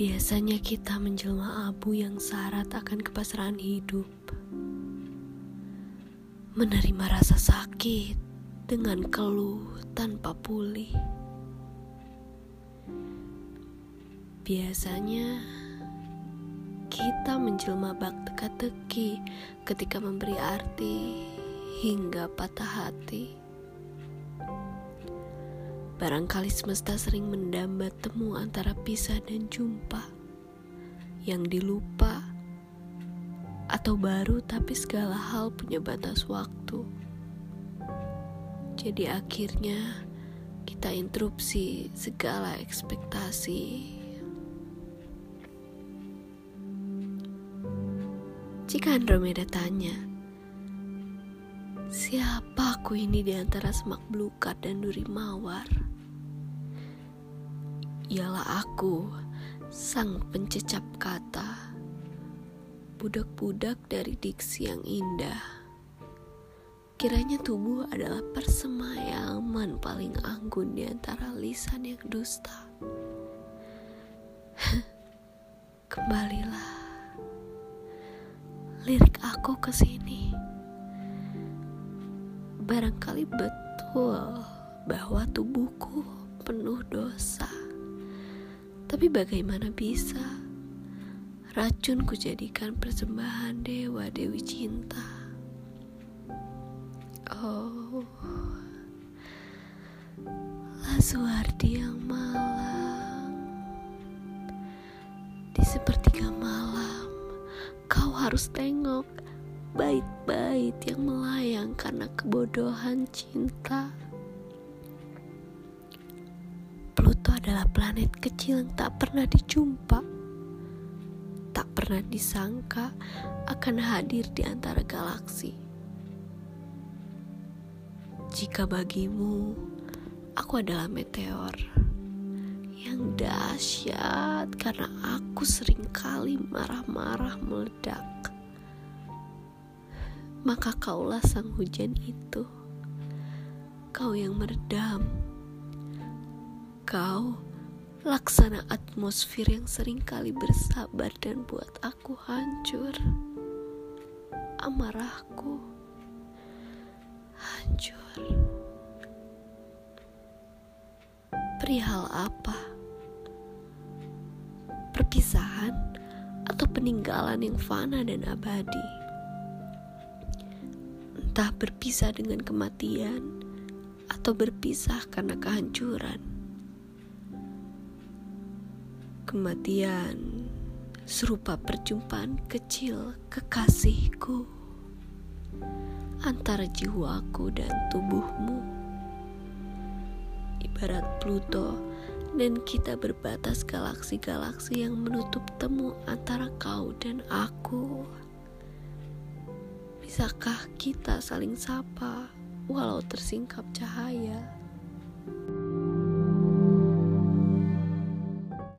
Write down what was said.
Biasanya kita menjelma abu yang syarat akan kepasrahan hidup. Menerima rasa sakit dengan keluh tanpa pulih. Biasanya kita menjelma bak teka-teki ketika memberi arti hingga patah hati. Barangkali semesta sering mendamba temu antara pisah dan jumpa yang dilupa atau baru tapi segala hal punya batas waktu. Jadi akhirnya kita interupsi segala ekspektasi. Jika Andromeda tanya, siapa aku ini di antara semak belukar dan duri mawar? Ialah aku, sang pencecap kata, budak-budak dari diksi yang indah. Kiranya tubuh adalah persemayaman paling anggun di antara lisan yang dusta. Kembalilah, lirik aku ke sini. Barangkali betul bahwa tubuhku. Tapi bagaimana bisa racun kujadikan persembahan dewa dewi cinta? Oh, Lasuardi yang malam di sepertiga malam kau harus tengok bait-bait yang melayang karena kebodohan cinta. Adalah planet kecil yang tak pernah dijumpa, tak pernah disangka akan hadir di antara galaksi. Jika bagimu, aku adalah meteor yang dahsyat karena aku sering kali marah-marah meledak. Maka kaulah sang hujan itu, kau yang meredam Kau laksana atmosfer yang sering kali bersabar dan buat aku hancur. Amarahku hancur. Perihal apa? Perpisahan atau peninggalan yang fana dan abadi? Entah berpisah dengan kematian atau berpisah karena kehancuran kematian serupa perjumpaan kecil kekasihku antara jiwaku dan tubuhmu. Ibarat Pluto dan kita berbatas galaksi-galaksi yang menutup temu antara kau dan aku. Bisakah kita saling sapa walau tersingkap cahaya?